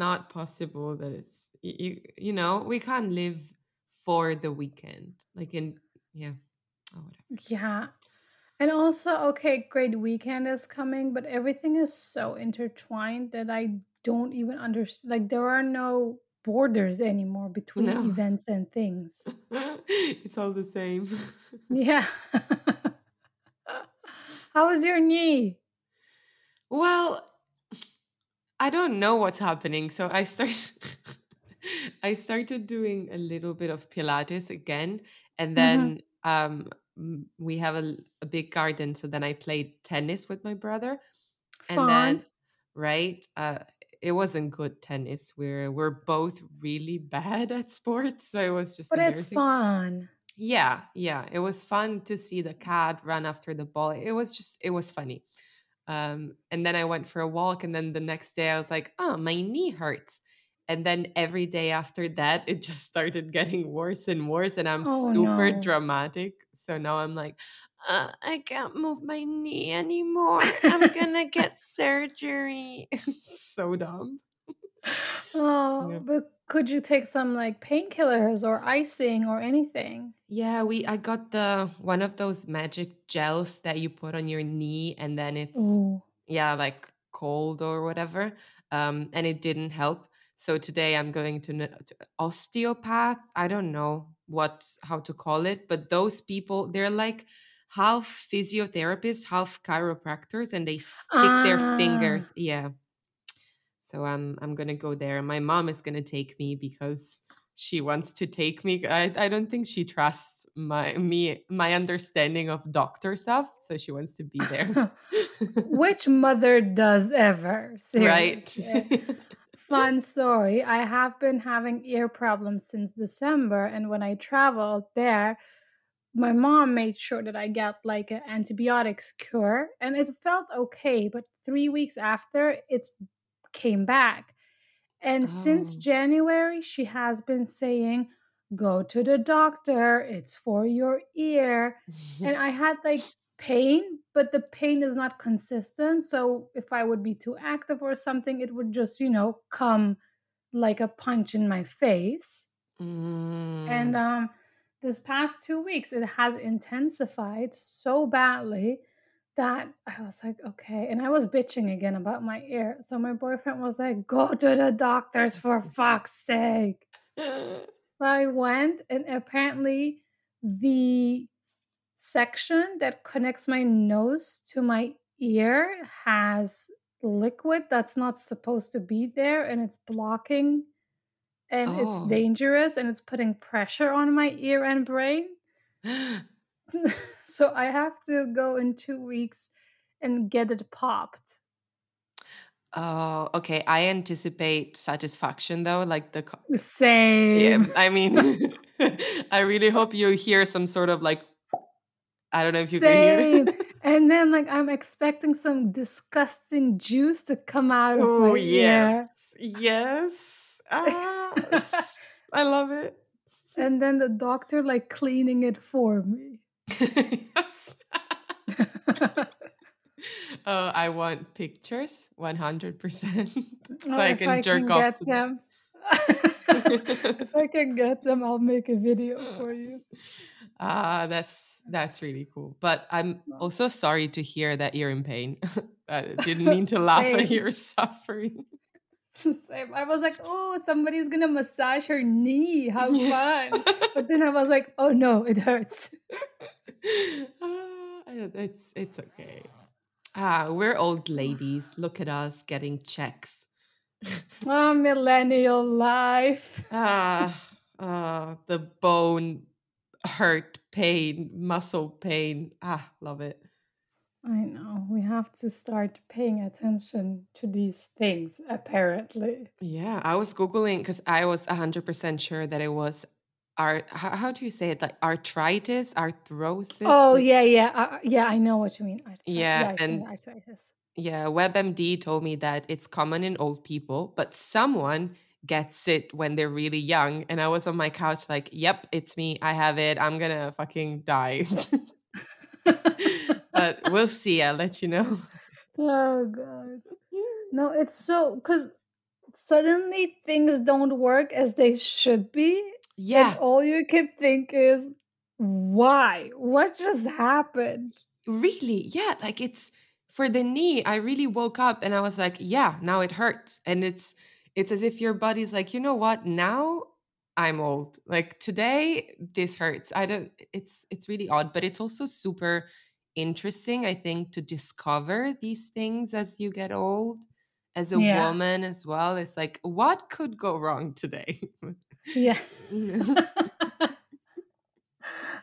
Like it, it's not possible that it's you. You know, we can't live for the weekend. Like in yeah, oh whatever. Yeah. And also, okay, great weekend is coming, but everything is so intertwined that I don't even understand. Like, there are no borders anymore between No, events and things. it's all the same. Yeah. How was your knee? well, I don't know what's happening. So I start I started doing a little bit of Pilates again. And then um we have a big garden. So then I played tennis with my brother. And then right, uh it wasn't good tennis. We're we're both really bad at sports. So it was just But it's fun. Yeah, yeah. It was fun to see the cat run after the ball. It was just it was funny. Um, and then I went for a walk, and then the next day I was like, oh, my knee hurts. And then every day after that, it just started getting worse and worse. And I'm Oh super no. dramatic. So now I'm like, uh, I can't move my knee anymore. I'm gonna get surgery. so dumb. Oh, but could you take some like painkillers or icing or anything? Yeah, we I got the one of those magic gels that you put on your knee and then it's Ooh. yeah, like cold or whatever. Um and it didn't help. So today I'm going to to osteopath. I don't know what how to call it, but those people they're like half physiotherapists, half chiropractors and they stick their Ah. fingers. Yeah. So I'm I'm gonna go there. My mom is gonna take me because she wants to take me. I, I don't think she trusts my me my understanding of doctor stuff, so she wants to be there. Which mother does ever? right. Eh, fun story. I have been having ear problems since December, and when I traveled there, my mom made sure that I get like an antibiotics cure, and it felt okay. But three weeks after, it came back. And since oh. January, she has been saying, Go to the doctor, it's for your ear. And I had like pain, but the pain is not consistent. So if I would be too active or something, it would just, you know, come like a punch in my face. And Mm. um, this past two weeks, it has intensified so badly that I was like, okay. And I was bitching again about my ear. So my boyfriend was like, go to the doctors for fuck's sake. So I went, and apparently, the section that connects my nose to my ear has liquid that's not supposed to be there, and it's blocking and it's oh. dangerous and it's putting pressure on my ear and brain. so I have to go in two weeks and get it popped. oh, okay. I anticipate satisfaction though, like the co- yeah. Same. I mean, I really hope you hear some sort of like I don't know if you can hear. Same. And then like I'm expecting some disgusting juice to come out of oh my yes, ear. yes. Ah, I love it. and then the doctor like cleaning it for me. Yes. Oh, I want pictures, one hundred percent, so Oh, I can I jerk can off get to them. if I can get them, I'll make a video for you. Ah, that's that's really cool. But I'm also sorry to hear that you're in pain. I didn't mean to laugh at your suffering. Same. I was like, oh, somebody's gonna massage her knee. How fun. But then I was like, oh no, it hurts. Ah, it's it's okay. Ah, we're old ladies. Look at us getting checks. Oh, millennial life. ah, ah, the bone hurt, pain, muscle pain. Ah, love it. I know. We have to start paying attention to these things, apparently. Yeah, I was googling because I was hundred percent sure that it was art. How, how do you say it? Like arthritis, arthrosis. Oh, yeah, yeah. Uh, yeah, I know what you mean. Arthritis. Yeah, think and- arthritis. Yeah, WebMD told me that it's common in old people, but someone gets it when they're really young. And I was on my couch, like, yep, it's me. I have it. I'm gonna fucking die. but we'll see. I'll let you know. oh, God. No, it's so, because suddenly things don't work as they should be. Yeah. And all you can think is, why? What just happened? Really? Yeah. Like it's for the knee, I really woke up and I was like, yeah, now it hurts. And it's it's as if your body's like, you know what? Now I'm old. Like today, this hurts. I don't it's it's really odd, but it's also super interesting, I think, to discover these things as you get old. As a Yeah. woman as well. It's like, what could go wrong today? Yeah.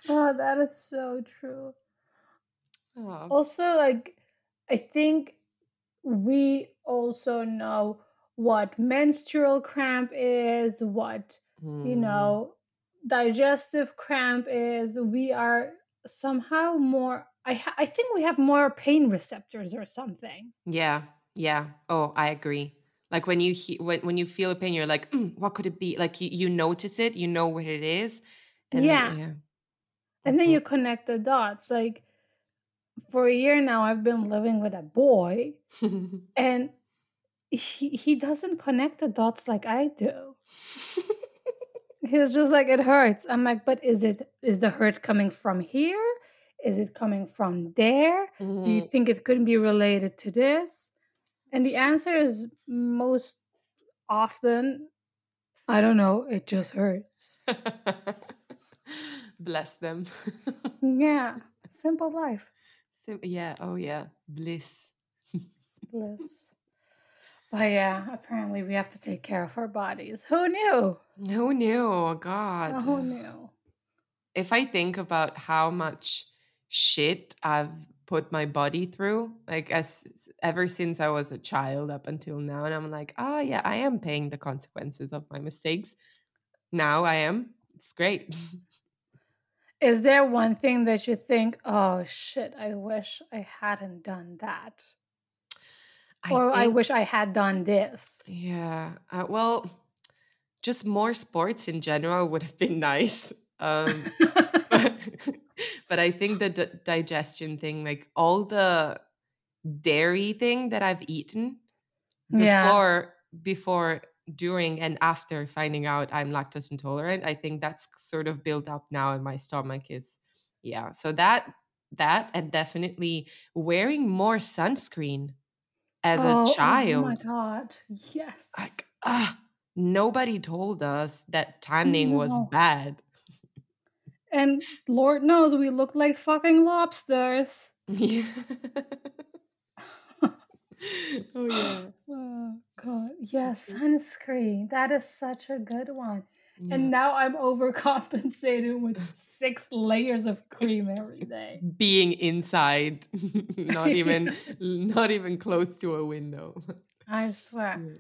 Oh, that is so true. Oh. Also, like, I think we also know what menstrual cramp is, what, you Mm. know, digestive cramp is. We are somehow more, I, ha- I think we have more pain receptors or something. Yeah, yeah. Oh, I agree. Like when you he- when when you feel a pain, you're like, "Mm, what could it be? Like you, you notice it, you know what it is, and Yeah. yeah. And then you connect the dots. Like, for a year now, I've been living with a boy, and he, he doesn't connect the dots like I do. He's just like it hurts. I'm like, but is it is the hurt coming from here? Is it coming from there? Do you Mhm. think it could be related to this? And the answer is most often, I don't know, it just hurts. Bless them. yeah, simple life. Sim- yeah. Oh yeah. Bliss. Bliss. But yeah, apparently we have to take care of our bodies. Who knew? Who knew? Oh, God. Who knew? if I think about how much shit I've put my body through, like as ever since I was a child up until now, and I'm like, oh yeah, I am paying the consequences of my mistakes. Now I am. It's great. Is there one thing that you think, oh shit, I wish I hadn't done that? or I wish I had done this. Yeah. Uh, well, just more sports in general would have been nice. Um, but I think the d- digestion thing, like all the dairy thing that I've eaten Yeah. before, before, during, and after finding out I'm lactose intolerant, I think that's sort of built up now in my stomach. Is yeah. So that that and definitely wearing more sunscreen as Oh, a child. Oh my god. Yes. like ah, nobody told us that tanning was bad. And Lord knows we look like fucking lobsters. Yeah. oh yeah. Oh god. Yes, sunscreen. That is such a good one. yeah. And now I'm overcompensating with six layers of cream every day. being inside, not even not even close to a window. I swear. Yeah.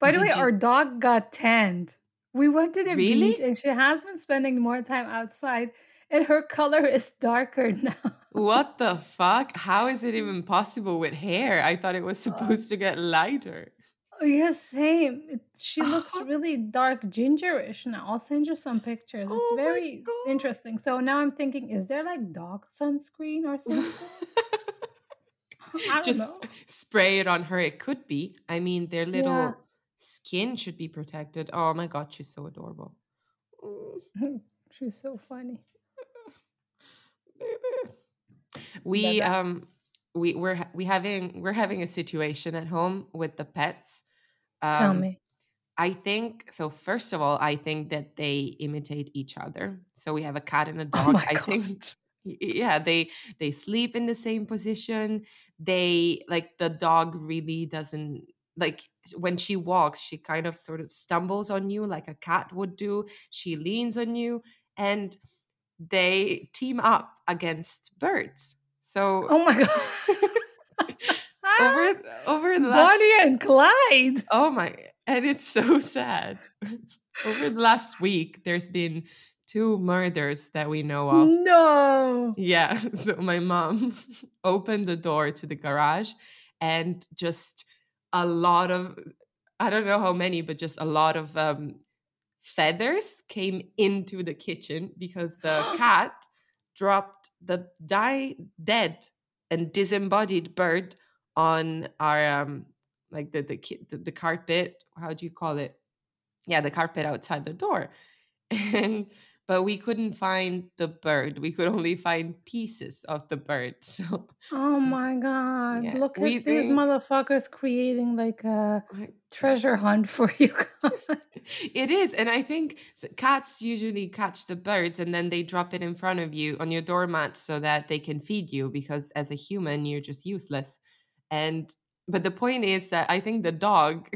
By the Did way, you- our dog got tanned. We went to the Really? beach and she has been spending more time outside and her color is darker now. What the fuck? How is it even possible with hair? I thought it was supposed to get lighter. Oh, yeah, same. It, she looks Oh. really dark gingerish now. I'll send you some pictures. Oh It's my very interesting. So now I'm thinking, is there like dog sunscreen or something? I don't Just know. spray it on her. It could be. I mean, they're little Yeah. Skin should be protected. Oh my god, she's so adorable. Mm, She's so funny. baby. We um we we're we having we're having a situation at home with the pets. Um, Tell me. I think so. First of all, I think that they imitate each other. So we have a cat and a dog. Oh I god. think yeah they they sleep in the same position they like the dog really doesn't like when she walks she kind of sort of stumbles on you like a cat would do she leans on you and they team up against birds so Oh my god. over over the last Bonnie and Clyde. oh my and it's so sad over the last week there's been two murders that we know of No. Yeah. So my mom opened the door to the garage and just a lot of, I don't know how many, but just a lot of um, feathers came into the kitchen because the cat dropped the die, dead and disembodied bird on our um, like the the the, the carpet. How do you call it? Yeah, the carpet outside the door, and but we couldn't find the bird. We could only find pieces of the bird. So Oh mm, my god. yeah, Look we at these motherfuckers creating like a treasure hunt for you guys. it is, and I think cats usually catch the birds and then they drop it in front of you on your doormat so that they can feed you. Because as a human, you're just useless. And but the point is that I think the dog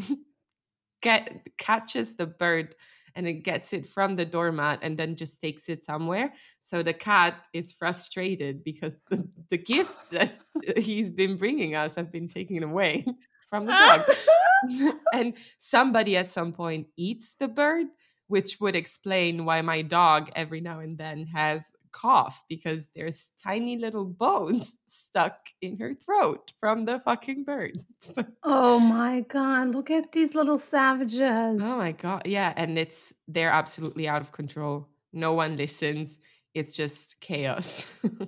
get catches the bird and it gets it from the doormat and then just takes it somewhere. So the cat is frustrated because the, the gifts that he's been bringing us have been taken away from the dog. and somebody at some point eats the bird, which would explain why my dog every now and then has cough because there's tiny little bones stuck in her throat from the fucking bird. Oh my god. Look at these little savages. Oh my god, yeah, and it's they're absolutely out of control. No one listens. It's just chaos. Uh,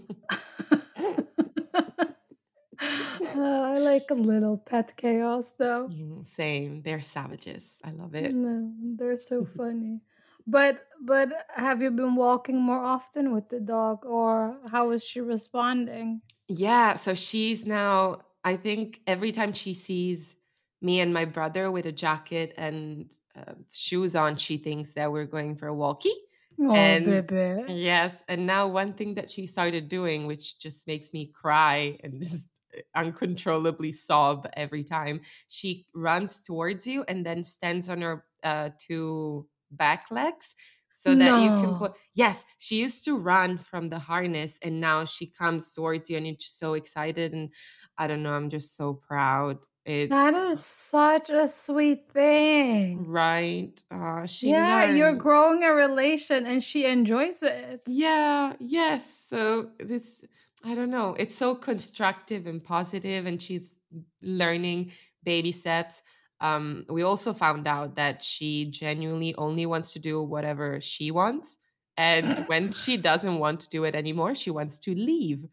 I like a little pet chaos though. Mm, Same. They're savages. I love it. No, they're so funny. But but have you been walking more often with the dog or how is she responding? Yeah, so she's now I think every time she sees me and my brother with a jacket and uh, shoes on, she thinks that we're going for a walkie. Oh, And- baby. Yes, and now one thing that she started doing, which just makes me cry and just uncontrollably sob every time, she runs towards you and then stands on her uh, two back legs so that you can put. Yes, she used to run from the harness, and now she comes towards you, and you're just so excited. And I don't know, I'm just so proud. It That is such a sweet thing. right. Uh, she Yeah, you're growing a relation and she enjoys it. Yeah, yes. So this I don't know. It's so constructive and positive and she's learning baby steps. Um we also found out that she genuinely only wants to do whatever she wants and when she doesn't want to do it anymore, she wants to leave.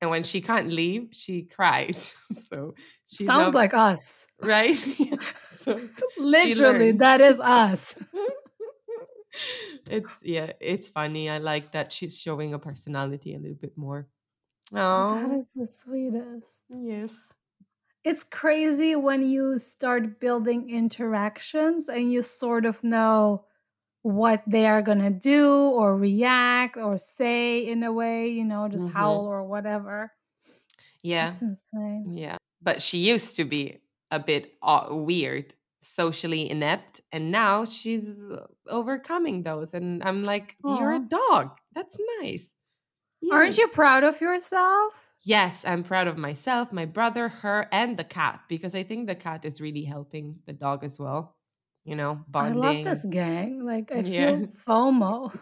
And when she can't leave, she cries. so she Sounds loves- like us. right? So Literally, that is us. it's yeah, it's funny. I like that she's showing a personality a little bit more. That Oh, is the sweetest. yes. It's crazy when you start building interactions and you sort of know what they are going to do or react or say in a way, you know, just Mhm. howl or whatever. Yeah, It's insane. yeah. But she used to be a bit weird, socially inept, and now she's uh, overcoming those. And I'm like, you're a dog. That's nice. Aren't you proud of yourself? Yes, I'm proud of myself, my brother, her, and the cat because I think the cat is really helping the dog as well. You know, bonding. I love this gang. Like, I Yeah. feel FOMO.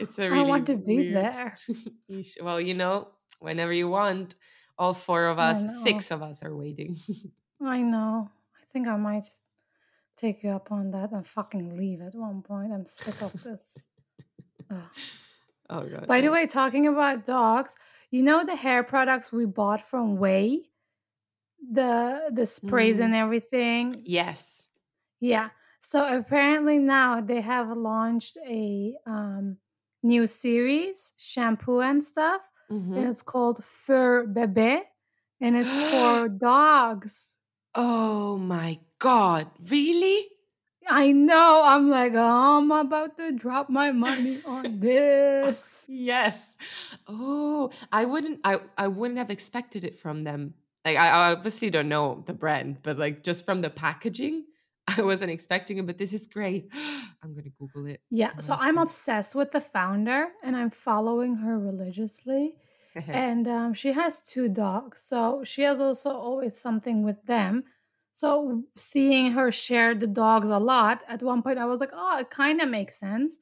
it's a really I want to be weird- there. Well, you know, whenever you want, all four of us, six of us are waiting. I know. I think I might take you up on that and fucking leave at one point. I'm sick of this. Oh god. By the way, talking about dogs, you know the hair products we bought from Ouai? The the sprays Mm. and everything. yes. Yeah. So apparently now they have launched a um, new series, shampoo and stuff, Mhm. and it's called Fur Bebe, and it's for dogs. Oh my god! Really? I know. I'm like, oh, I'm about to drop my money on this. Yes. Oh, I wouldn't. I I wouldn't have expected it from them. Like I, I obviously don't know the brand, but like just from the packaging, I wasn't expecting it. But this is great. I'm gonna Google it. Yeah. Oh, So I'm obsessed with the founder, and I'm following her religiously. and um, she has two dogs so she has also always something with them so seeing her share the dogs a lot at one point i was like oh it kind of makes sense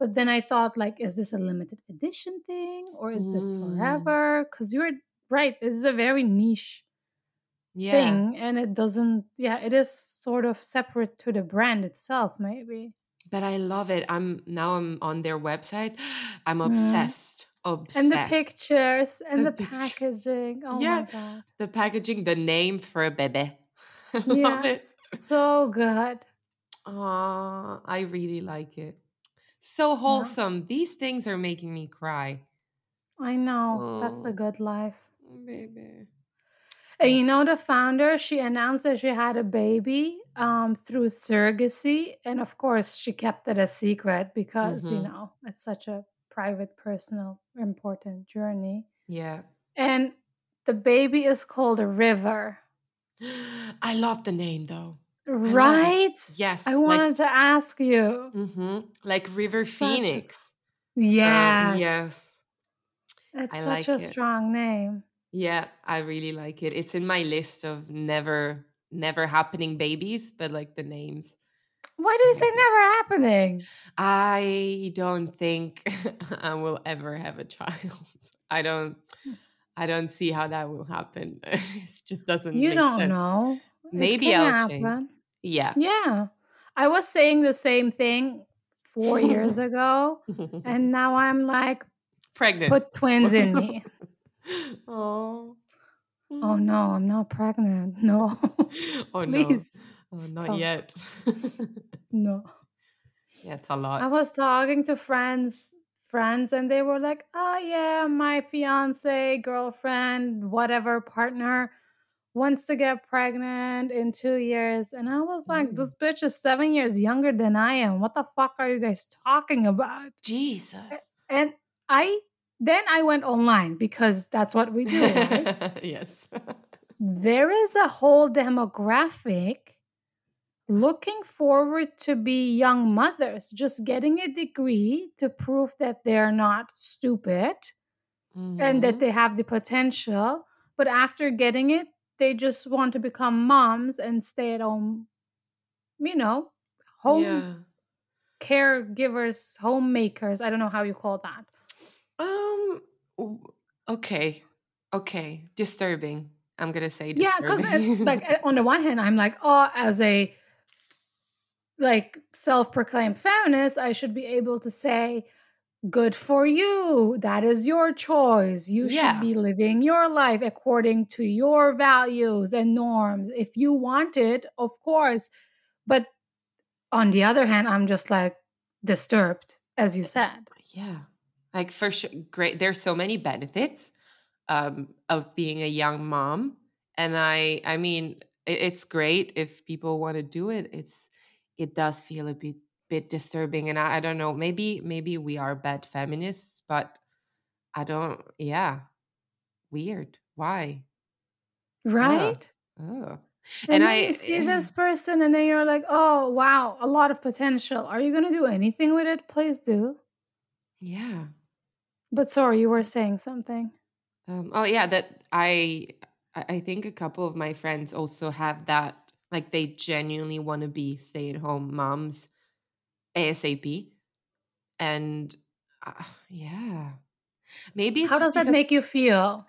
but then i thought like is this a limited edition thing or is this Mm. forever because you're right it is a very niche yeah. thing and it doesn't yeah it is sort of separate to the brand itself maybe But I love it. I'm now I'm on their website. I'm obsessed. Obsessed. And the pictures and The the, packaging. Oh Yeah. my god. the packaging, the name for a baby. Love Yeah. it. So good. Aw, I really like it. So wholesome. These things are making me cry. I know. That's the Oh. good life. Baby. And you know the founder, she announced that she had a baby um, through surrogacy, and of course she kept it a secret because you Mhm. know it's such a private, personal, important journey. Yeah. And the baby is called a River, I love the name though. right? Yes. I like wanted to ask you. hmm like River Such a- Phoenix. Yes, yes. it's I such like a it. strong name. Yeah, I really like it. It's in my list of never never happening babies, but like the names. Why do you say never happening? I don't think I will ever have a child. I don't I don't see how that will happen. it just doesn't You make don't sense. know. Maybe I'll change. Yeah. Yeah. I was saying the same thing four years ago, and now I'm like, Pregnant. put twins in me. oh. Oh mm. no, I'm not pregnant. No. Oh Please. no. Oh, stop. not yet. No. yeah, it's a lot. I was talking to friends, friends, and they were like, oh yeah, my fiance, girlfriend, whatever partner wants to get pregnant in two years. And I was like, Mm. this bitch is seven years younger than I am. What the fuck are you guys talking about? Jesus. And I then I went online because that's what we do, right? yes. there is a whole demographic looking forward to be young mothers, just getting a degree to prove that they're not stupid and that Mhm. they have the potential. But after getting it, they just want to become moms and stay at home, you know, home Yeah. caregivers, homemakers. I don't know how you call that. Um. Okay. Okay. Disturbing. I'm gonna say Yeah, because like uh, on the one hand, I'm like, oh, as a like self-proclaimed feminist, I should be able to say, good for you. That is your choice. You Yeah. should be living your life according to your values and norms. If you want it, of course. But on the other hand, I'm just like disturbed, as you said. yeah. Like for sure, great. There's so many benefits um, of being a young mom, and I, I mean, it, it's great if people want to do it. It's, it does feel a bit, bit disturbing, and I, I don't know. Maybe, maybe we are bad feminists, but I don't. Yeah, weird. Why? Right? Oh. And, And I- you see this person, and then you're like, oh, wow, a lot of potential. Are you going to do anything with it? Please do. Yeah. But sorry, you were saying something. Um, oh yeah, that I I think a couple of my friends also have that like they genuinely want to be stay-at-home moms ASAP. And uh, yeah. Maybe it's How does that make you feel?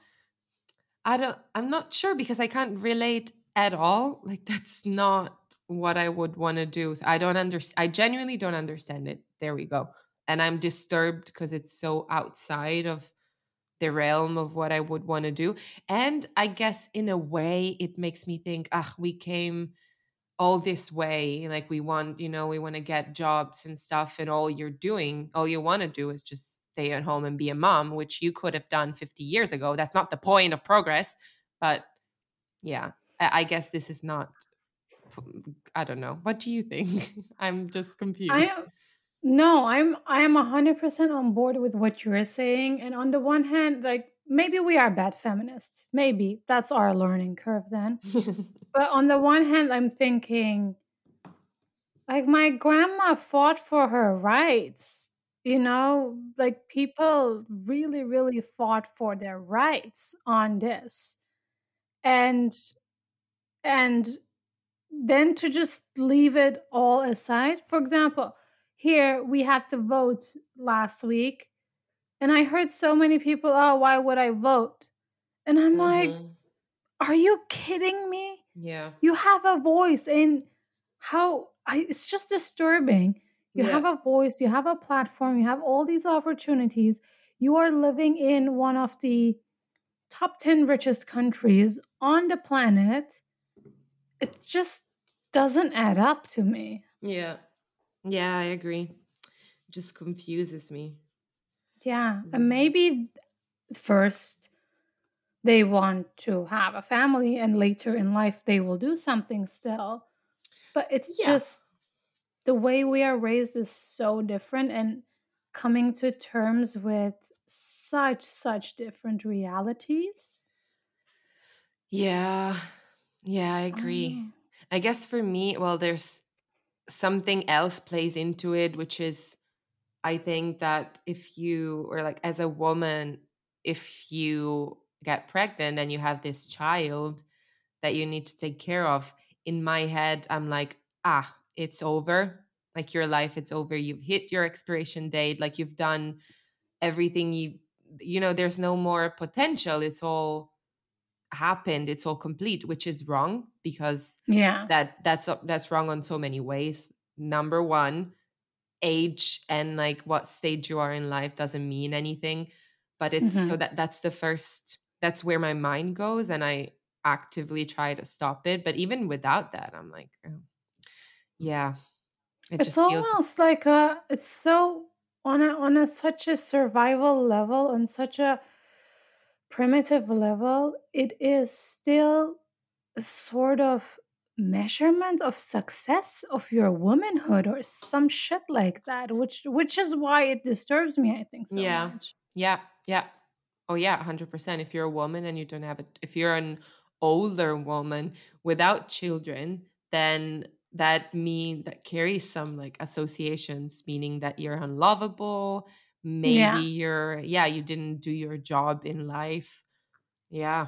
I don't I'm not sure because I can't relate at all. Like that's not what I would want to do. I don't understand I genuinely don't understand it. There we go. And I'm disturbed because it's so outside of the realm of what I would want to do. And I guess in a way it makes me think, ah, we came all this way. Like we want, you know, we want to get jobs and stuff, and all you're doing, all you want to do is just stay at home and be a mom, which you could have done 50 years ago. That's not the point of progress. But yeah, I, I guess this is not I don't know. What do you think? I'm just confused. I no, I'm I am hundred percent on board with what you're saying. And on the one hand, like maybe we are bad feminists. Maybe that's our learning curve then. But on the one hand, I'm thinking, like my grandma fought for her rights. You know, like people really, really fought for their rights on this. And and then to just leave it all aside. For example, here we had to vote last week, and I heard so many people, oh, why would I vote? And I'm like, Mhm. are you kidding me? yeah. You have a voice, and how I, it's just disturbing. You Yeah. have a voice, you have a platform, you have all these opportunities. you are living in one of the top 10 richest countries on the planet. It just doesn't add up to me. Yeah. Yeah, I agree. It just confuses me. Yeah. And mm. maybe first they want to have a family and later in life they will do something still. But it's yeah. just the way we are raised is so different and coming to terms with such such different realities. Yeah. Yeah, I agree. Oh. I guess for me, well, there's something else plays into it, which is I think that if you, or like as a woman, if you get pregnant and you have this child that you need to take care of, in my head, I'm like, ah, it's over. Like your life, it's over. You've hit your expiration date. Like you've done everything you, you know, there's no more potential. It's all happened it's all complete which is wrong because yeah that that's that's wrong on so many ways number one age and like what stage you are in life doesn't mean anything but it's mm-hmm. so that that's the first that's where my mind goes and i actively try to stop it but even without that i'm like oh, yeah it it's almost feels... like a it's so on a on a such a survival level and such a primitive level, it is still a sort of measurement of success of your womanhood or some shit like that which which is why it disturbs me i think so yeah. much. yeah. Yeah. Oh yeah 100% if you're a woman and you don't have it if you're an older woman without children then that mean that carries some like associations meaning that you're unlovable maybe yeah. you're yeah you didn't do your job in life yeah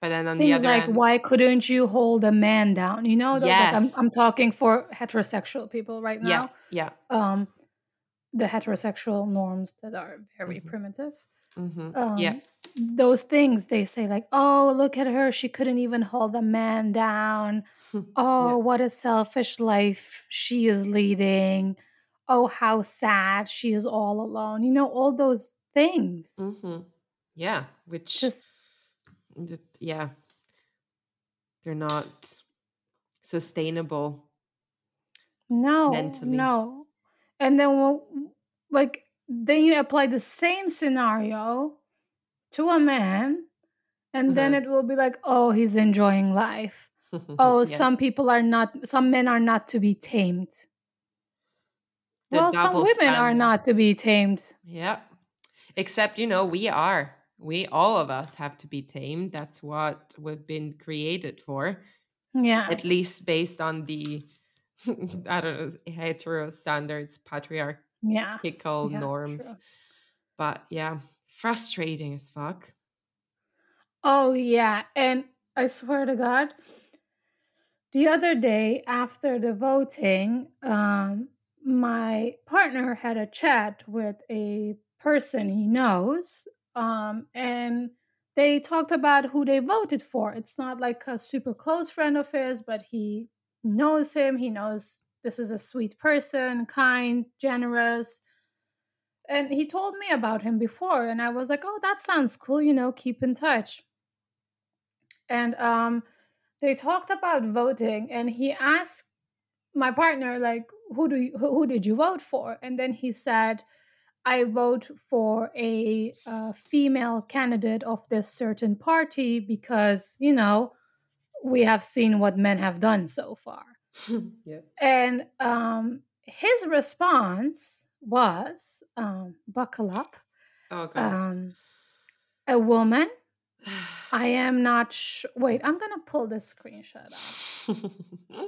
but then on things the other like end, why couldn't you hold a man down you know yes. like I'm, I'm talking for heterosexual people right now yeah yeah um the heterosexual norms that are very mm-hmm. primitive mm-hmm. um, yeah those things they say like oh look at her she couldn't even hold a man down oh yeah. what a selfish life she is leading oh how sad she is all alone you know all those things mm-hmm. yeah which just yeah they're not sustainable no mentally. no and then we'll, like then you apply the same scenario to a man and mm-hmm. then it will be like oh he's enjoying life oh yes. some people are not some men are not to be tamed well, some women standard. are not to be tamed. Yeah. Except, you know, we are. We, all of us, have to be tamed. That's what we've been created for. Yeah. At least based on the, I don't know, hetero standards, patriarchal yeah. yeah, norms. True. But yeah, frustrating as fuck. Oh, yeah. And I swear to God, the other day after the voting, um, my partner had a chat with a person he knows um, and they talked about who they voted for. It's not like a super close friend of his but he knows him. He knows this is a sweet person kind generous and he told me about him before and i was like oh that sounds cool you know keep in touch. And um, they talked about voting and he asked my partner like who do you who did you vote for? And then he said i vote for a, a female candidate of this certain party because you know we have seen what men have done so far. Yeah. and um, his response was um, buckle up. Oh. Um, a woman i am not sh- wait i'm gonna pull this screenshot up.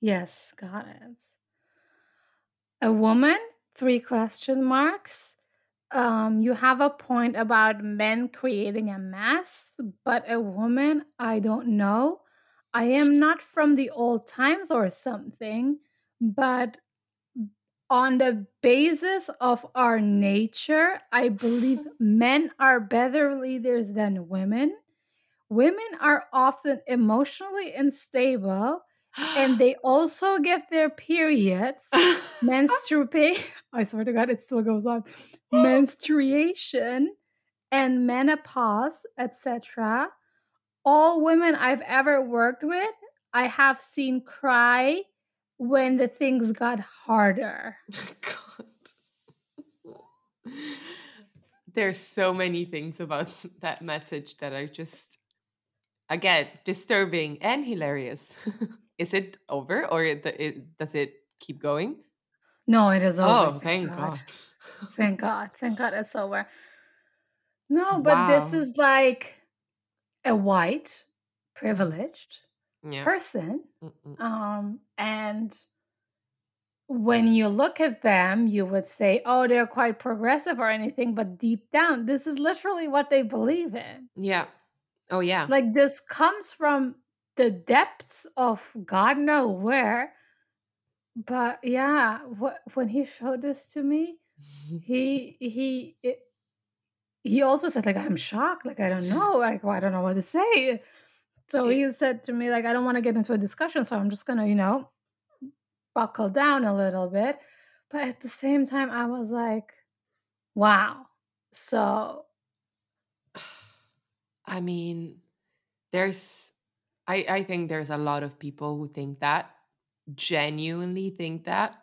Yes got it a woman three question marks. Um, you have a point about men creating a mess but a woman i don't know. I am not from the old times or something but on the basis of our nature i believe men are better leaders than women. Women are often emotionally unstable and they also get their periods, menstruate. I swear to God, it still goes on. Menstruation and menopause, etc. All women I've ever worked with, I have seen cry when the things got harder. God. There's so many things about that message that I just, again, disturbing and hilarious. is it over or it, it, does it keep going? No, it is over. Oh, thank, God. God. thank God. Thank God it's over. No, but wow. this is like a white, privileged yeah. person. Mm-mm. Um, and when you look at them, you would say, oh, they're quite progressive or anything, but deep down, this is literally what they believe in. Yeah. Oh, yeah. Like this comes from the depths of God know where. But yeah, what, when he showed this to me, he he it, he also said like I'm shocked, like I don't know, like well, I don't know what to say. So he said to me like I don't want to get into a discussion, so I'm just gonna you know buckle down a little bit. But at the same time, I was like, wow. So, I mean, there's, I, I think there's a lot of people who think that, genuinely think that,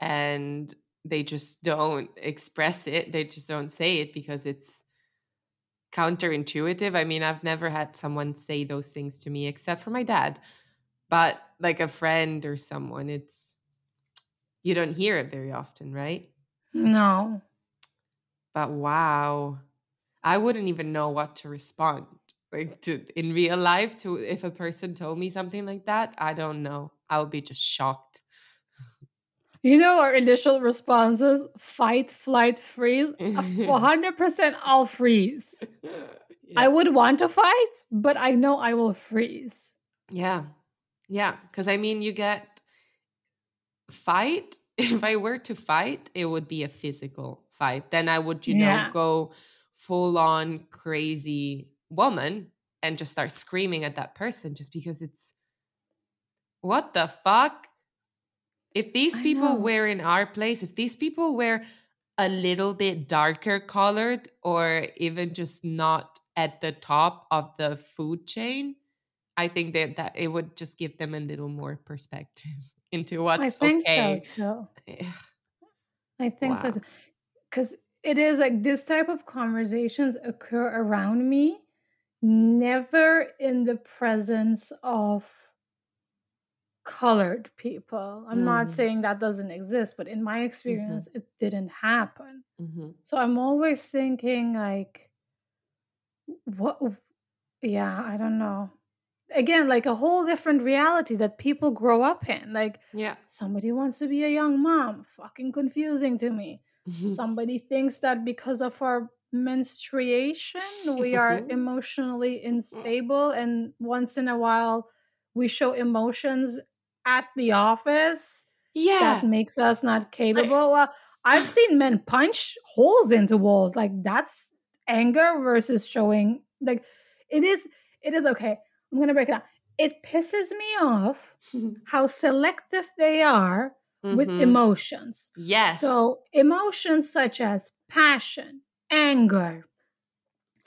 and they just don't express it. They just don't say it because it's counterintuitive. I mean, I've never had someone say those things to me except for my dad but like a friend or someone it's you don't hear it very often right no but wow i wouldn't even know what to respond like to in real life to if a person told me something like that i don't know i would be just shocked you know our initial responses fight flight freeze 100% i'll freeze yeah. i would want to fight but i know i will freeze yeah yeah, because I mean, you get fight. If I were to fight, it would be a physical fight. Then I would, you yeah. know, go full on crazy woman and just start screaming at that person just because it's what the fuck? If these people were in our place, if these people were a little bit darker colored or even just not at the top of the food chain, I think that that it would just give them a little more perspective into what's I think okay. so too. I think wow. so too. Because it is like this type of conversations occur around me, never in the presence of colored people. I'm mm. not saying that doesn't exist, but in my experience, mm-hmm. it didn't happen. Mm-hmm. So I'm always thinking like, what? Yeah, I don't know again like a whole different reality that people grow up in like yeah somebody wants to be a young mom fucking confusing to me Mm-hmm. somebody thinks that because of our menstruation we are mm-hmm. emotionally mm. unstable and once in a while we show emotions at the office yeah. that makes us not capable. Well i've seen men punch holes into walls like that's anger versus showing like it is it is okay I'm going to break it down. It pisses me off how selective they are mm-hmm. with emotions. Yes. So, emotions such as passion, anger,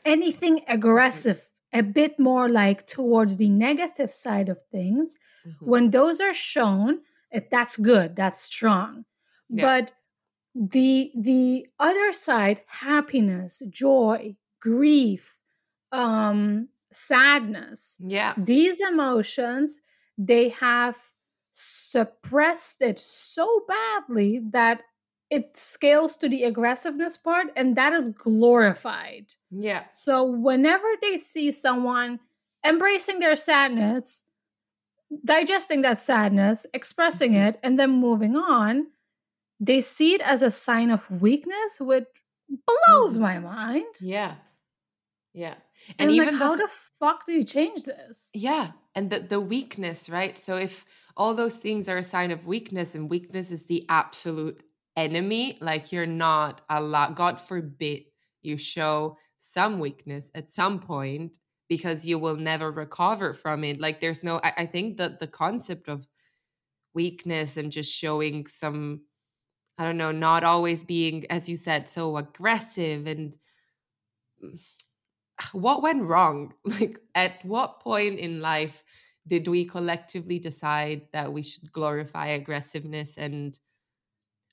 anything aggressive, a bit more like towards the negative side of things, mm-hmm. when those are shown, it, that's good, that's strong. Yeah. But the the other side, happiness, joy, grief, um, sadness. Yeah. These emotions, they have suppressed it so badly that it scales to the aggressiveness part and that is glorified. Yeah. So whenever they see someone embracing their sadness, digesting that sadness, expressing mm-hmm. it, and then moving on, they see it as a sign of weakness, which blows mm-hmm. my mind. Yeah. Yeah. And, and even like, how the, the fuck do you change this? Yeah. And the, the weakness, right? So if all those things are a sign of weakness and weakness is the absolute enemy, like you're not a lot, God forbid you show some weakness at some point because you will never recover from it. Like there's no I, I think that the concept of weakness and just showing some I don't know, not always being, as you said, so aggressive and what went wrong? Like, at what point in life did we collectively decide that we should glorify aggressiveness and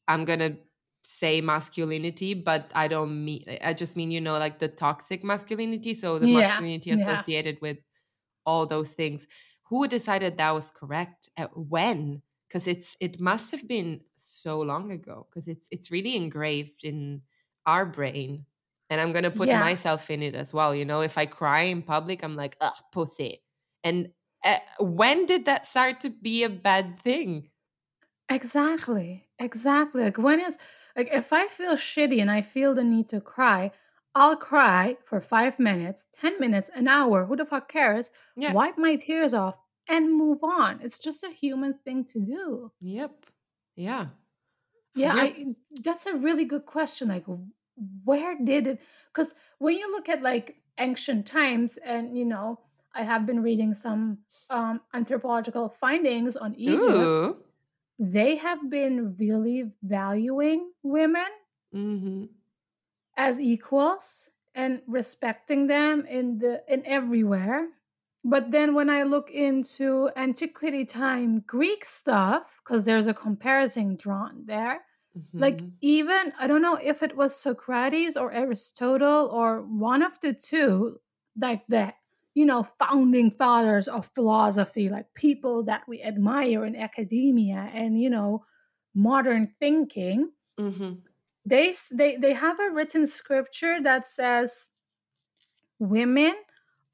I'm gonna say masculinity, but I don't mean I just mean, you know, like the toxic masculinity. So the Yeah, masculinity yeah. associated with all those things. Who decided that was correct? At when? Because it's it must have been so long ago. Because it's it's really engraved in our brain. And I'm gonna put Yeah. myself in it as well. You know, if I cry in public, I'm like, ugh, pussy. And uh, when did that start to be a bad thing? Exactly. Exactly. Like when is like if I feel shitty and I feel the need to cry, I'll cry for five minutes, 10 minutes, an hour, who the fuck cares? Yeah. Wipe my tears off and move on. It's just a human thing to do. Yep. Yeah. Yeah, Yep. I that's a really good question. Like where did it because when you look at like ancient times and you know, I have been reading some um anthropological findings on Egypt. Ooh. They have been really valuing women hmm as equals and respecting them in the in everywhere but then when i look into antiquity time greek stuff because there's a comparison drawn there like Mhm. even i don't know if it was socrates or aristotle or one of the two like the you know founding fathers of philosophy like people that we admire in academia and you know modern thinking Mhm. they they they have a written scripture that says women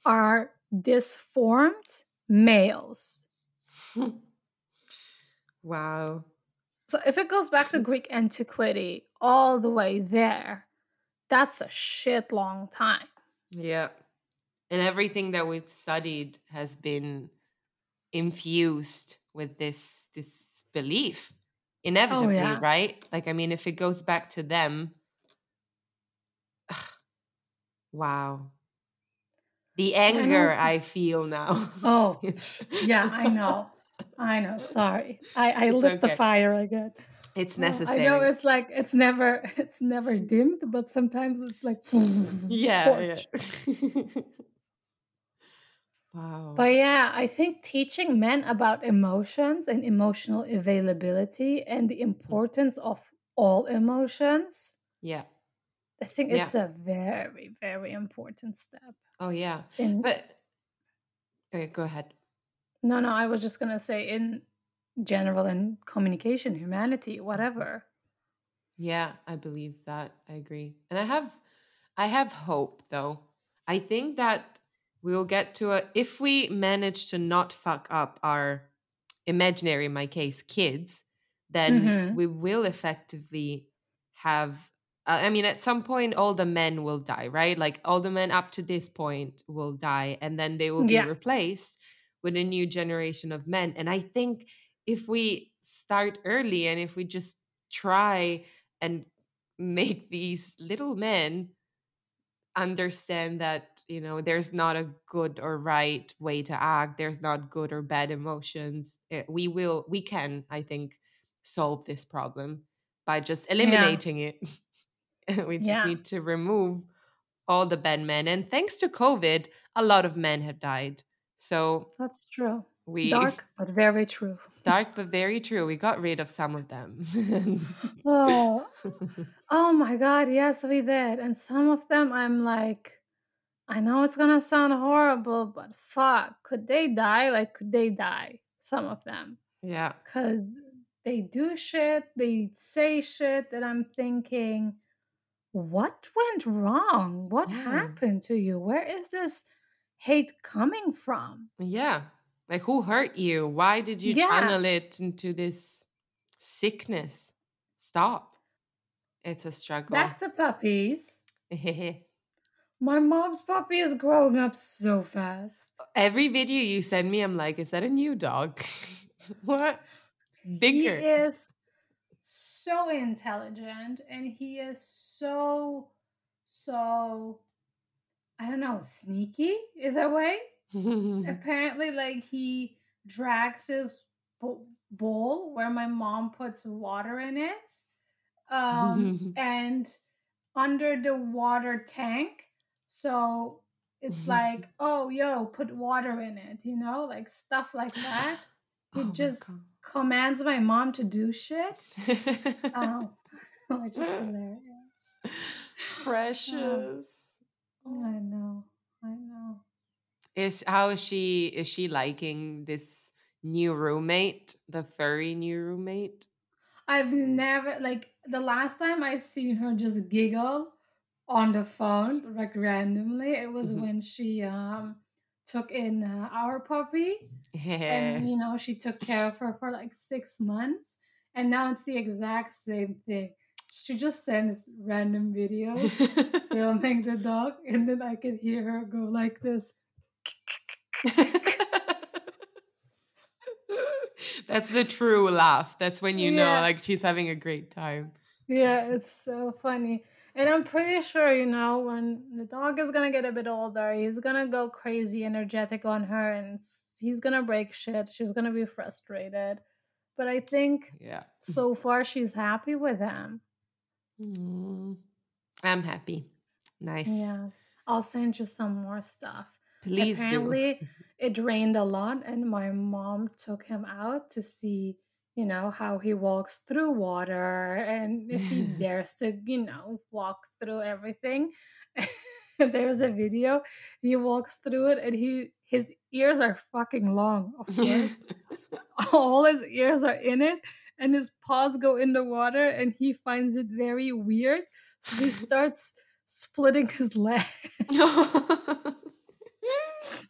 are disformed males wow. so if it goes back to greek antiquity all the way there that's a shit long time Yeah. And everything that we've studied has been infused with this this belief. Oh, inevitably, yeah. right? Like I mean, if it goes back to them, wow. The anger also- I feel now. oh yeah i know i know sorry i i lit the okay. fire again it's Oh, necessary. i know it's like it's never it's never dimmed but sometimes it's like yeah, yeah. wow. But yeah, I think teaching men about emotions and emotional availability and the mm-hmm. importance of all emotions, yeah. I think Yeah. it's a very, very important step. Oh yeah. In But okay, go ahead. no, no, I was just gonna say in general in communication, humanity, whatever. Yeah, I believe that. I agree. And I have I have hope though. I think that we'll get to a if we manage to not fuck up our imaginary in my case kids, then Mhm. we will effectively have uh, I mean at some point all the men will die, right? Like all the men up to this point will die and then they will be Yeah. replaced with a new generation of men. And I think if we start early and if we just try and make these little men understand that you know there's not a good or right way to act there's not good or bad emotions eh, we will we can i think solve this problem by just eliminating it we just Yeah. need to remove all the bad men and thanks to covid a lot of men have died so That's true. We Dark, but very true. dark but very true we got rid of some of them Oh, oh my god, yes, we did. And some of them I'm like, I know it's gonna sound horrible, but fuck, could they die? Like, could they die? Some of them. yeah Because they do shit, they say shit that I'm thinking, what went wrong? What Yeah. happened to you? Where is this hate coming from? Yeah. Like who hurt you? Why did you Yeah. channel it into this sickness? Stop. It's a struggle. Back to puppies. My mom's puppy is growing up so fast. Every video you send me, I'm like, is that a new dog? what? It's bigger. He is so intelligent and he is so, so I don't know, sneaky in a way. Apparently, like he drags his bowl where my mom puts water in it, um, and under the water tank. So it's like, oh, yo, put water in it, you know, like stuff like that. He oh just commands my mom to do shit. oh, which is hilarious. Precious. Oh, I know. Is how is she is she liking this new roommate, the furry new roommate? I've never like the last time I've seen her just giggle on the phone like randomly. It was mm-hmm. when she um took in uh, our puppy, and you know she took care of her for like six months, and now it's the exact same thing. She just sends random videos filming the dog, and then I can hear her go like this. That's the true laugh. That's when you yeah. know like she's having a great time. Yeah, it's so funny. And I'm pretty sure, you know, when the dog is gonna get a bit older, he's gonna go crazy energetic on her and he's gonna break shit. She's gonna be frustrated. But I think yeah. so far she's happy with him. Mm, I'm happy. Nice. Yes. I'll send you some more stuff. Please Apparently it rained a lot and my mom took him out to see you know how he walks through water and if he dares to you know walk through everything. There's a video he walks through it and he his ears are fucking long of course. All his ears are in it and his paws go in the water and he finds it very weird. So he starts splitting his leg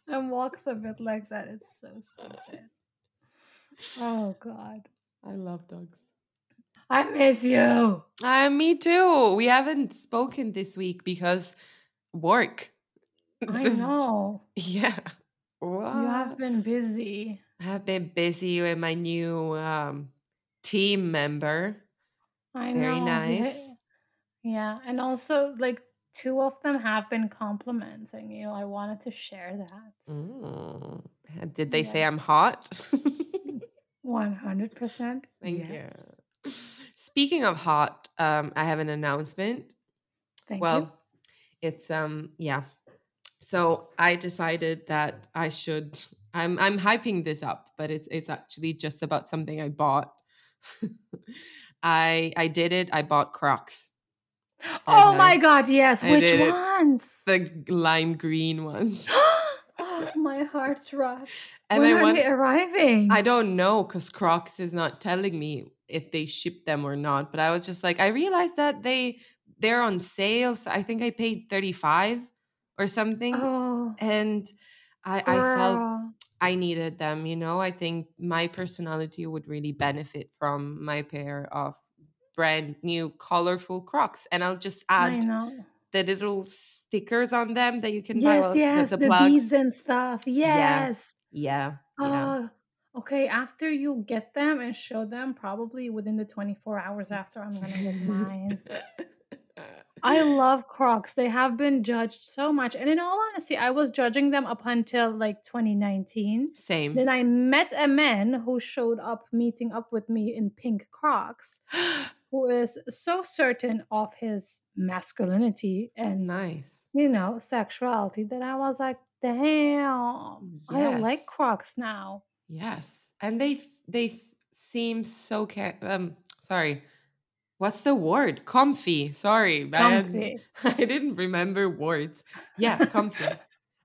and walks a bit like that it's so stupid oh god I love dogs. I miss you. Uh, me too. We haven't spoken this week because work. I know. Yeah. What? You have been busy. I have been busy with my new um, team member. I know. Very know. nice. Yeah. And also, like, two of them have been complimenting you. I wanted to share that. Mm. Did they yes. say I'm hot? 100%. Thank yes. you. Speaking of hot, um, I have an announcement. Thank well, you. it's um yeah. So I decided that I should I'm I'm hyping this up, but it's it's actually just about something I bought. I I did it. I bought Crocs. Oh my god, yes. I Which ones? The lime green ones. Oh, my heart drops. And when I are want, they arriving? I don't know because Crocs is not telling me if they ship them or not. But I was just like, I realized that they they're on sale. So I think I paid thirty five or something. Oh, and I, I felt I needed them. You know, I think my personality would really benefit from my pair of brand new colorful Crocs. And I'll just add the little stickers on them that you can yes, buy. Yes, the, the bees and stuff. Yes. Yeah. Yeah. yeah. Okay. After you get them and show them, probably within the 24 hours after, I'm going to get mine. I love Crocs. They have been judged so much. And in all honesty, I was judging them up until like 2019. Same. Then I met a man who showed up meeting up with me in pink Crocs who is so certain of his masculinity and nice. you know sexuality that i was like damn yes. i like crocs now. Yes. And they they seem so ca- um sorry. What's the word? Comfy. Sorry comfy. I, I didn't remember words. Yeah comfy.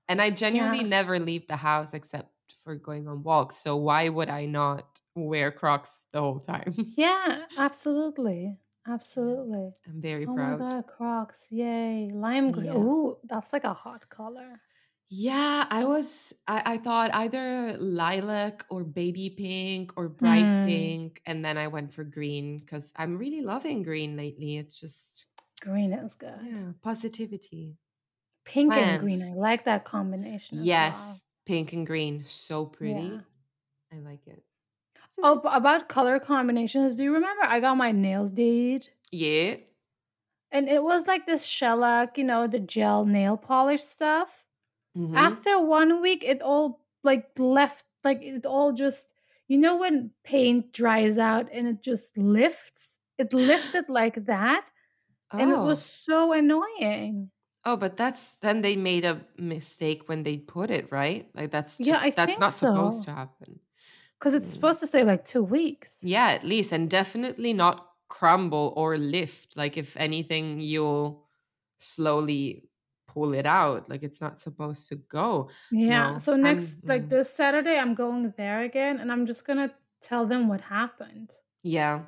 And i genuinely yeah. never leave the house except for going on walks so why would i not wear Crocs the whole time. yeah, absolutely. Absolutely. I'm very oh proud. Oh my god, Crocs. Yay. Lime green. Yeah. Ooh, that's like a hot color. Yeah, I was I, I thought either lilac or baby pink or bright mm. pink. And then I went for green because I'm really loving green lately. It's just green is good. Yeah, positivity. Pink Plants. and green. I like that combination. yes. Well. Pink and green. So pretty. Yeah. I like it. Oh, about color combinations. Do you remember I got my nails did? Yeah. and it was like this shellac, you know, the gel nail polish stuff. Mhm. After one week, it all like left, like it all just, you know, when paint dries out and it just lifts. It lifted like that, and it was Oh. so annoying. Oh, but that's then they made a mistake when they put it, right? Like that's Yeah, I just that's not supposed to happen. Because it's supposed to stay like two weeks. Yeah, at least and definitely not crumble or lift. Like if anything, you'll slowly pull it out. Like it's not supposed to go. Yeah. No, So I'm next, like mm, this Saturday, I'm going there again, and I'm just gonna tell them what happened. yeah.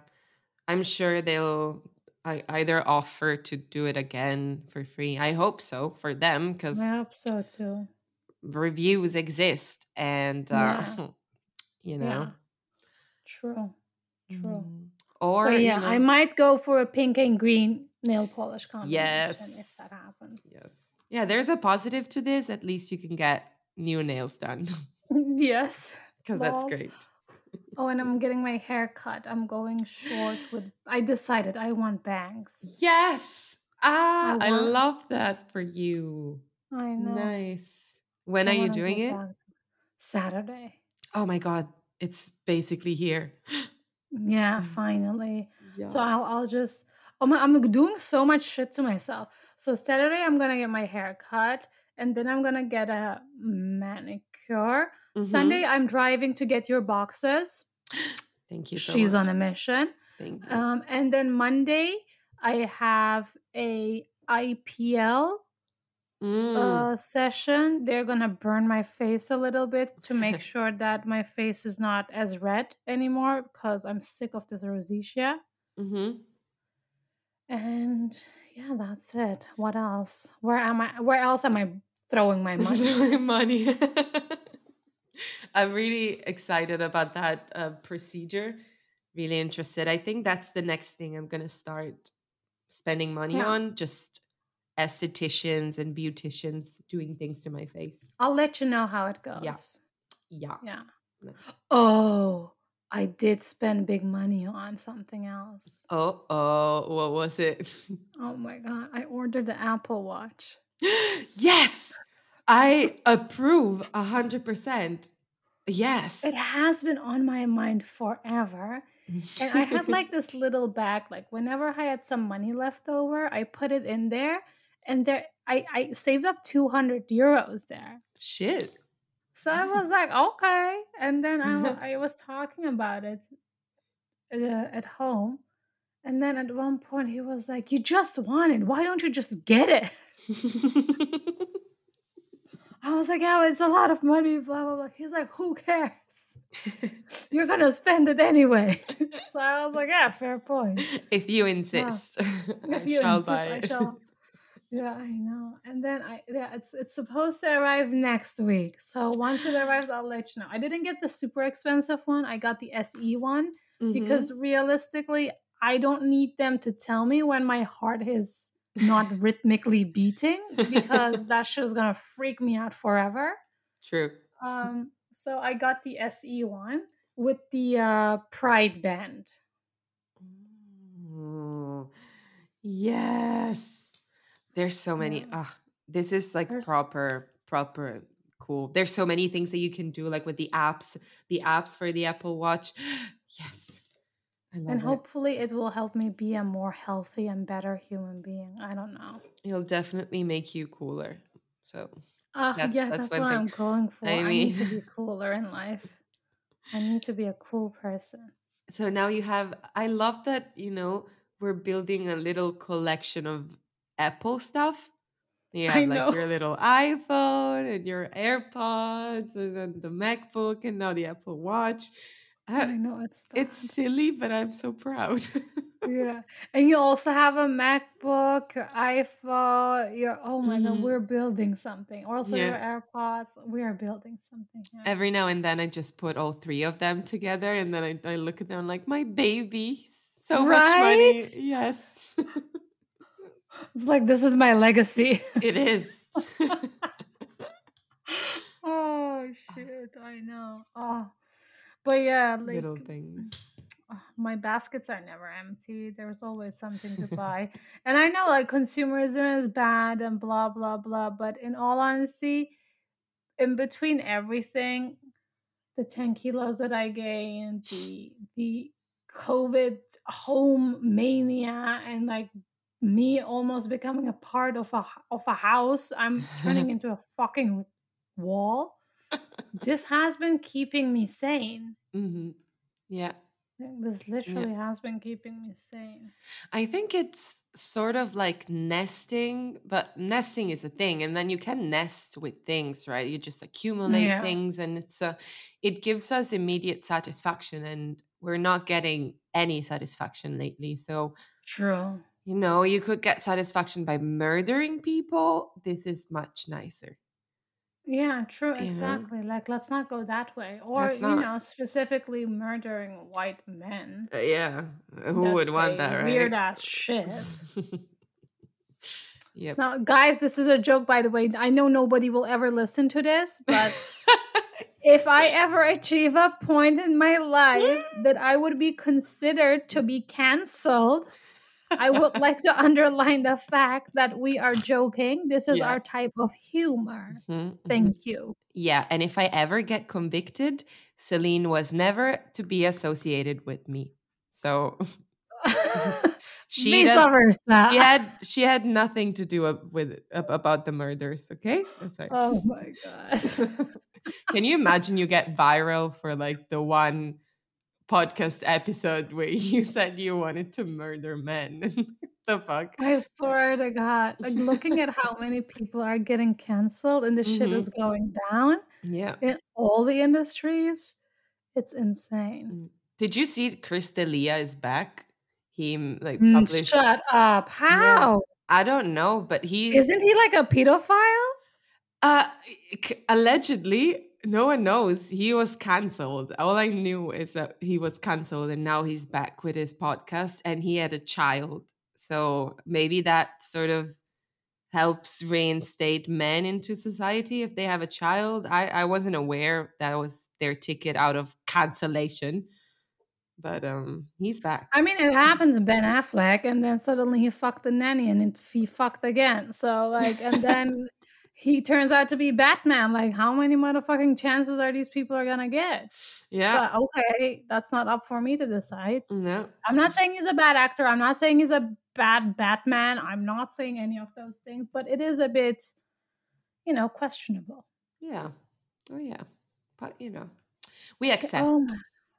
I'm sure they'll I either offer to do it again for free. I hope so for them because I hope so too. reviews exist and uh Yeah. you Yeah. know True. True. Mm. or But you yeah, I might go for a pink and green nail polish combination if that happens. yes yeah there's a positive to this at least you can get new nails done yes. because that's great Oh, and I'm getting my hair cut. I'm going short with. I decided I want bangs. yes ah I i love that for you I know. nice when I are you doing it Saturday. oh my god it's basically here Yeah, Mm, finally. So I'll I'll just. Oh my, I'm doing so much shit to myself. So Saturday I'm gonna get my hair cut, and then I'm gonna get a manicure. mm-hmm. Sunday I'm driving to get your boxes. thank you so She's much on a mission. thank you Um, and then Monday I have a IPL mm. uh, session. They're gonna burn my face a little bit to make sure that my face is not as red anymore because I'm sick of this rosacea. mm-hmm. And yeah, that's it. What else? Where am I? Where else am I throwing my money? Money. I'm really excited about that uh, procedure. Really interested. I think that's the next thing I'm gonna start spending money Yeah, on. Just estheticians and beauticians doing things to my face. I'll let you know how it Yeah, goes. yeah. Yeah. Nice. Oh, I did spend big money on something else. Oh, oh, what was it? Oh my god, I ordered the Apple Watch. yes, I approve a hundred percent. Yes. It has been on my mind forever. And I had like this little bag, like whenever I had some money left over, I put it in there and there I, I saved up 200 euros there. Shit. So I was like, okay. And then I, I was talking about it uh, at home. And then at one point he was like, you just want it. Why don't you just get it? I was like, yeah, it's a lot of money, blah, blah, blah. He's like, who cares? You're going to spend it anyway. so I was like, yeah, fair point. if you insist, I if you shall insist, buy I shall. Yeah, I know. And then I yeah, it's it's supposed to arrive next week. So once it arrives, I'll let you know. I didn't get the super expensive one. I got the SE one Mhm. because realistically, I don't need them to tell me when my heart is not rhythmically beating because that shit's gonna freak me out forever. True. Um, so I got the SE one with the uh, Pride band. Mm, Yes. There's so many. Yeah, this is like there's proper, proper cool. There's so many things that you can do, like with the apps, the apps for the Apple Watch. Yes, and love it. hopefully it will help me be a more healthy and better human being. I don't know. It'll definitely make you cooler. So Uh, that's yeah, that's that's what thing. I'm going for. I I need to be cooler in life. I need to be a cool person. so now you have. I love that you know we're building a little collection of Apple stuff. Yeah, I have like know. your little iPhone and your AirPods and then the MacBook and now the Apple Watch. I Uh, know it's it's silly, but I'm so proud. Yeah. And you also have a MacBook, your iPhone, your oh my god, Mhm. we're building something. Also your Yeah. AirPods. We are building something here. Every now and then I just put all three of them together and then I, I look at them like my baby. So much money. Yes. It's like this is my legacy. it is. oh shit, I know. Oh. But yeah, like Little things. ugh, my baskets are never empty. There's always something to buy. And I know like consumerism is bad and blah blah blah, but in all honesty, in between everything, the 10 kilos that I gained, the the COVID home mania and like me almost becoming a part of a of a house, I'm turning into a fucking wall. this has been keeping me sane. hmm Yeah. This literally has been keeping me sane. I think it's sort of like nesting, but nesting is a thing, and then you can nest with things, right? You just accumulate Yeah, things, and it's a, it gives us immediate satisfaction, and we're not getting any satisfaction lately. So, true. You know, you could get satisfaction by murdering people. This is much nicer. Yeah, true, exactly. Like, let's not go that way. Or, that's you know, specifically murdering white men. Uh, yeah, who would want that, right? weird ass shit. yep. Now, guys, this is a joke, by the way. I know nobody will ever listen to this, but if I ever achieve a point in my life that I would be considered to be canceled, I would like to underline the fact that we are joking. This is yeah. our type of humor. Mhm, mhm. Thank you. Yeah, and if I ever get convicted, Celine was never to be associated with me. So she does, she had she had nothing to do with about the murders. Okay. Oh my god. Can you imagine you get viral for like the one podcast episode where you said you wanted to murder men? the fuck? I swear to God, like looking at how many people are getting canceled and the shit Mhm. is going down Yeah. in all the industries, it's insane. Mm. Did you see Chris D'Elia is back? He mm, like Mm, published. Shut up. Yeah. How? I don't know, but he Isn't he like a pedophile? uh allegedly no one knows. He was cancelled all i knew is that he was cancelled and now he's back with his podcast and he had a child. So maybe that sort of helps reinstate men into society if they have a child. I i wasn't aware that was their ticket out of cancellation but um he's back. I mean, it happens in Ben Affleck, and then suddenly he fucked a nanny and it, he fucked again. So, like, and then he turns out to be Batman. Like, how many motherfucking chances are these people are gonna get? yeah But okay, that's not up for me to decide. no I'm not saying he's a bad actor. I'm not saying he's a bad Batman. I'm not saying any of those things, but it is a bit, you know, questionable. yeah oh yeah but you know we accept my,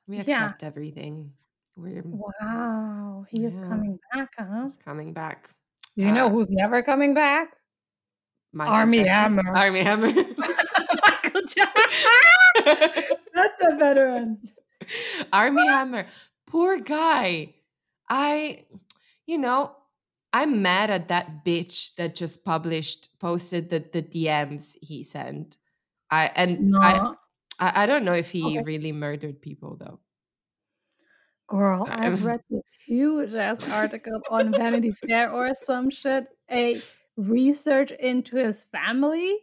We yeah. accept everything. We're Wow, he is coming back, huh? it's coming back. You know Uh, who's never coming back? Armie. Hammer. Armie Hammer. Michael Jackson. That's a better one. Armie Hammer. Poor guy. I, you know, I'm mad at that bitch that just published, posted the, the DMs he sent. I and I, No, I I don't know if he okay. really murdered people though. Girl, I- I've read this huge ass article on Vanity Fair or some shit, a research into his family.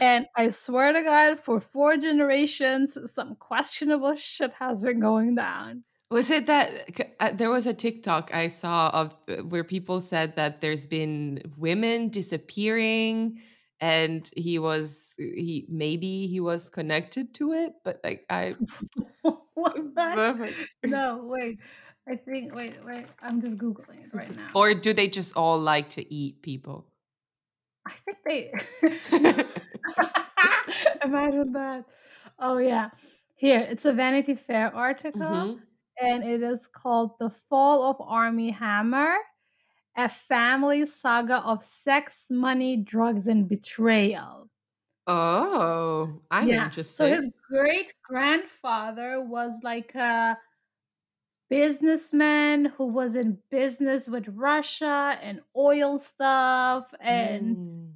And I swear to God, for four generations, some questionable shit has been going down. Was it that uh, there was a TikTok I saw of uh, where people said that there's been women disappearing and he was he maybe he was connected to it but like I what? No, wait. I think, wait, wait. I'm just Googling it right now. or do they just all like to eat people? I think they. Imagine that. Oh, yeah. Here, it's a Vanity Fair article, Mhm. and it is called The Fall of Armie Hammer A Family Saga of Sex, Money, Drugs, and Betrayal. Oh, I'm yeah. interested. So his great grandfather was like a businessman who was in business with Russia and oil stuff and Mm.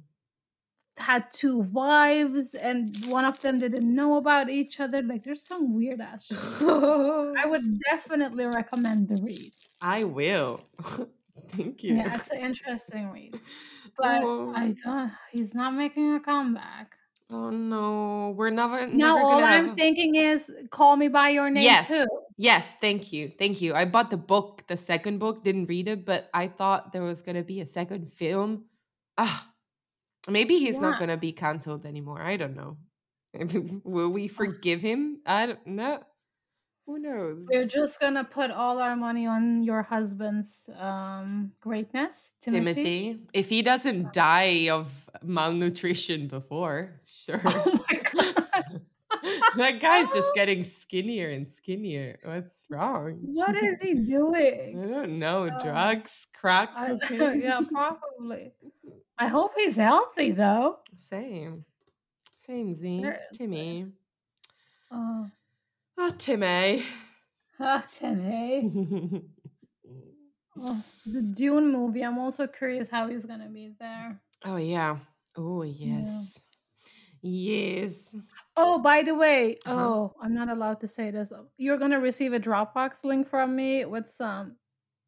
had two wives and one of them didn't know about each other. Like there's some weird ass shit. I would definitely recommend the read. I will. Thank you. Yeah, it's an interesting read. But Oh. I don't he's not making a comeback. Oh no, we're never. Now never all gonna I'm have- thinking is call me by your name Yes. too. Yes, thank you. Thank you. I bought the book, the second book, didn't read it, but I thought there was going to be a second film. Ah, maybe he's not going to be canceled anymore. I don't know. Will we forgive him? I don't know. Who knows? We're just gonna put all our money on your husband's um, greatness, Timothy. Timothy, if he doesn't die of malnutrition before, sure. Oh my god! that guy's just getting skinnier and skinnier. What's wrong? What is he doing? I don't know. Oh. Drugs, crack, I, yeah, probably. I hope he's healthy though. Same. Same, Z. Seriously. Timmy. Oh, Oh, Timmy. ah, Timmy. Oh, the Dune movie. I'm also curious how he's gonna be there. oh, yeah. Oh, yes. Yes. Oh, by the way, Uh-huh. oh, I'm not allowed to say this. You're gonna receive a Dropbox link from me with some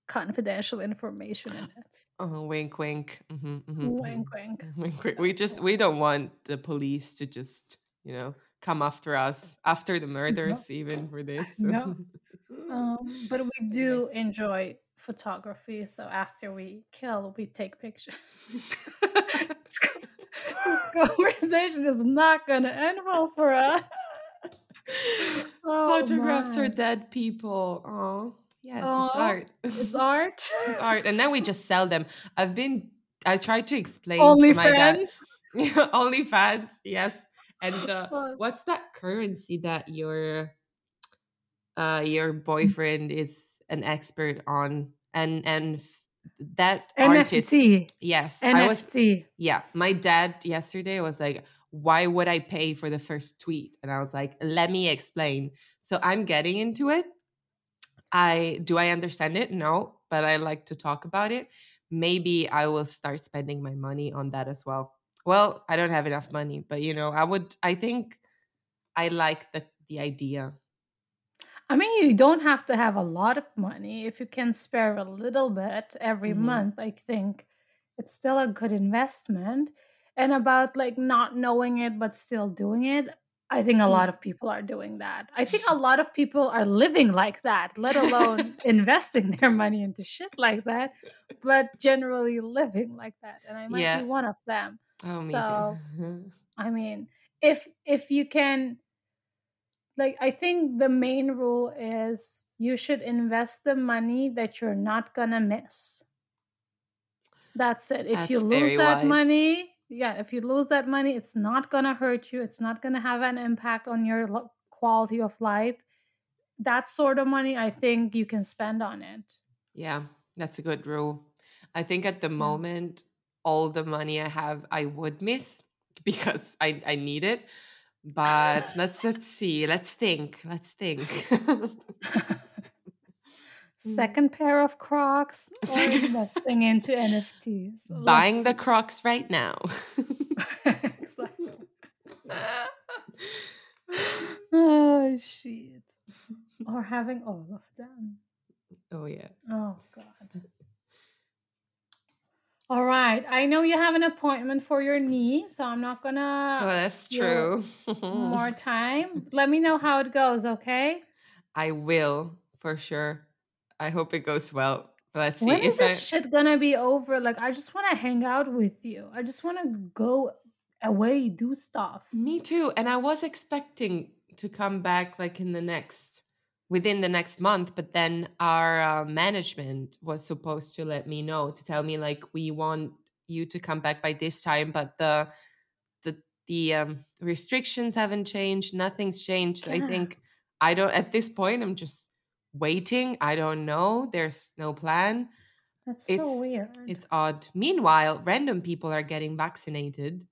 confidential information in it. Oh, wink, wink. hmm hmm Wink, wink. Wink, wink. We just we don't want the police to just you know come after us after the murders even for this. No. Um, but we do enjoy photography, so after we kill, we take pictures. this conversation is not gonna end well for us. Oh, Photographs are dead people. Oh, yes, it's art. It's art. It's art, and then we just sell them. I've been. I tried to explain to my dad. OnlyFans. OnlyFans, yes. And uh, what's that currency that your uh your boyfriend is an expert on? And and that artist, NFT. yes, I was NFT. yeah. My dad yesterday was like, "Why would I pay for the first tweet?" And I was like, "Let me explain." So I'm getting into it. I do I understand it? No, but I like to talk about it. Maybe I will start spending my money on that as well. Well, I don't have enough money, but you know, I would I think I like the the idea. I mean, you don't have to have a lot of money. If you can spare a little bit every Mhm. month, I think it's still a good investment. And about like not knowing it but still doing it, I think a Mm. lot of people are doing that. I think a lot of people are living like that, let alone investing their money into shit like that, but generally living like that. And I might Yeah. be one of them. Oh, me So-. I mean, if if you can like I think the main rule is you should invest the money that you're not going to miss. That's it. If you lose that wise. money, yeah, if you lose that money, it's not going to hurt you. It's not going to have an impact on your lo- quality of life. That sort of money, I think you can spend on it. Yeah, that's a good rule. I think at the moment, all the money I have, I would miss because I, I need it. But let's let's see. Let's think. Let's think. Mm. Second pair of Crocs or investing into NFTs. Buying the Crocs right now. exactly. oh shit. Or having all of them. oh yeah. Oh god. All right. I know you have an appointment for your knee, so I'm not gonna Oh, that's true. more time. Let me know how it goes, okay? I will for sure. I hope it goes well. But let's see. When is I- this shit gonna be over? Like I just wanna hang out with you. I just wanna go away, do stuff. Me too. And I was expecting to come back like in the next, within the next month, but then our uh, management was supposed to let me know to tell me like we want you to come back by this time, but the the the um, restrictions haven't changed. Nothing's changed. I think I don't at this point. I'm just waiting. I don't know. There's no plan. That's It's- so weird. It's odd. Meanwhile, random people are getting vaccinated,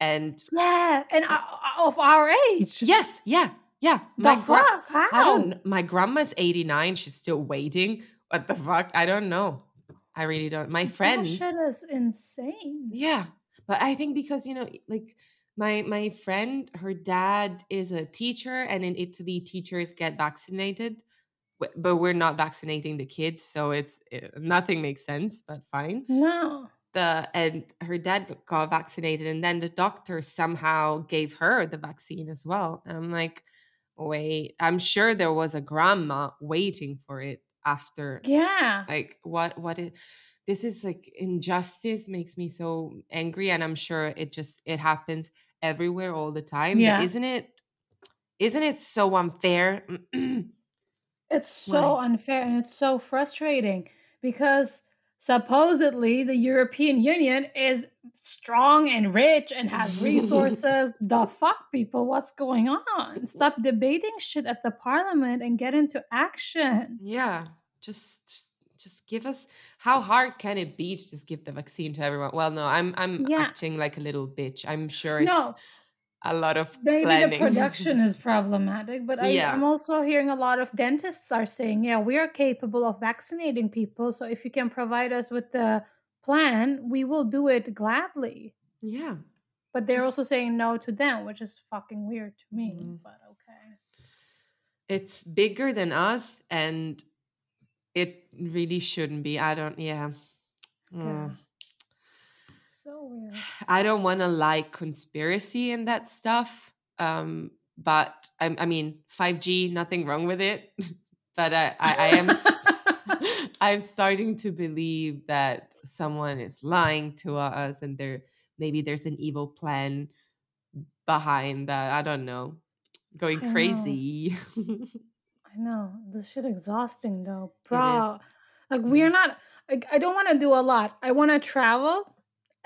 and yeah, and uh, of our age. Yes, yeah, yeah. My gra- fuck? How? I don't. My grandma's eighty nine. She's still waiting. What the fuck? I don't know. I really don't. My friend. That shit is insane. Yeah, but I think because you know, like my my friend, her dad is a teacher, and in Italy, teachers get vaccinated, but we're not vaccinating the kids, so it's eh, nothing makes sense. But fine. No. The and her dad got vaccinated, and then the doctor somehow gave her the vaccine as well. And I'm like, wait. I'm sure there was a grandma waiting for it after. Yeah. Like what? What it? This is like injustice makes me so angry, and I'm sure it just it happens everywhere all the time. Yeah. Isn't it? Isn't it so unfair? It's so unfair and it's so frustrating because supposedly the European Union is strong and rich and has resources. the fuck, people, what's going on? Stop debating shit at the parliament and get into action. Yeah, just just- just give us. How hard can it be to just give the vaccine to everyone? Well, no, I'm I'm Yeah. acting like a little bitch. I'm sure it's No, a lot of maybe planning. the production is problematic, but I, Yeah. I'm also hearing a lot of dentists are saying, yeah, we are capable of vaccinating people. So if you can provide us with the plan, we will do it gladly. yeah. But they're Just- also saying no to them, which is fucking weird to me. Mhm. But okay. It's bigger than us, and it really shouldn't be. I don't. Yeah. Yeah. Mm. So weird. I don't want to like conspiracy and that stuff. Um, but I, I mean, 5G, nothing wrong with it. but I, I, I am, I'm starting to believe that someone is lying to us, and there maybe there's an evil plan behind that. I don't know. Going I know. crazy. I know. This shit exhausting though. Bro. Like we're not like I don't want to do a lot. I want to travel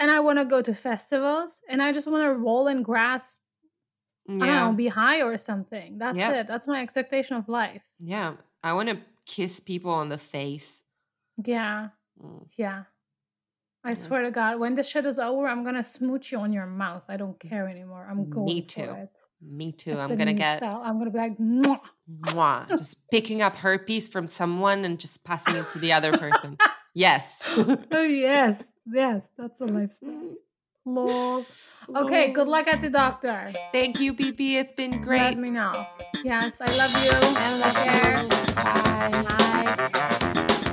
and I want to go to festivals and I just want to roll in grass. I don't know, be high or something. That's it. That's my expectation of life. yeah. I want to kiss people on the face. Yeah. Mm. Yeah. I Yeah. swear to God, when this shit is over, I'm gonna smooch you on your mouth. I don't care anymore. I'm going Me for too. it. Me too. It's I'm gonna get style. I'm gonna be like, Mwah. Mwah. just picking up herpes from someone and just passing it to the other person. Yes. oh yes, Yes, that's a lifestyle. Love. Okay, good luck at the doctor. Thank you, BB. It's been great. Let me know. Yes, I love you. I love you. Bye. Bye.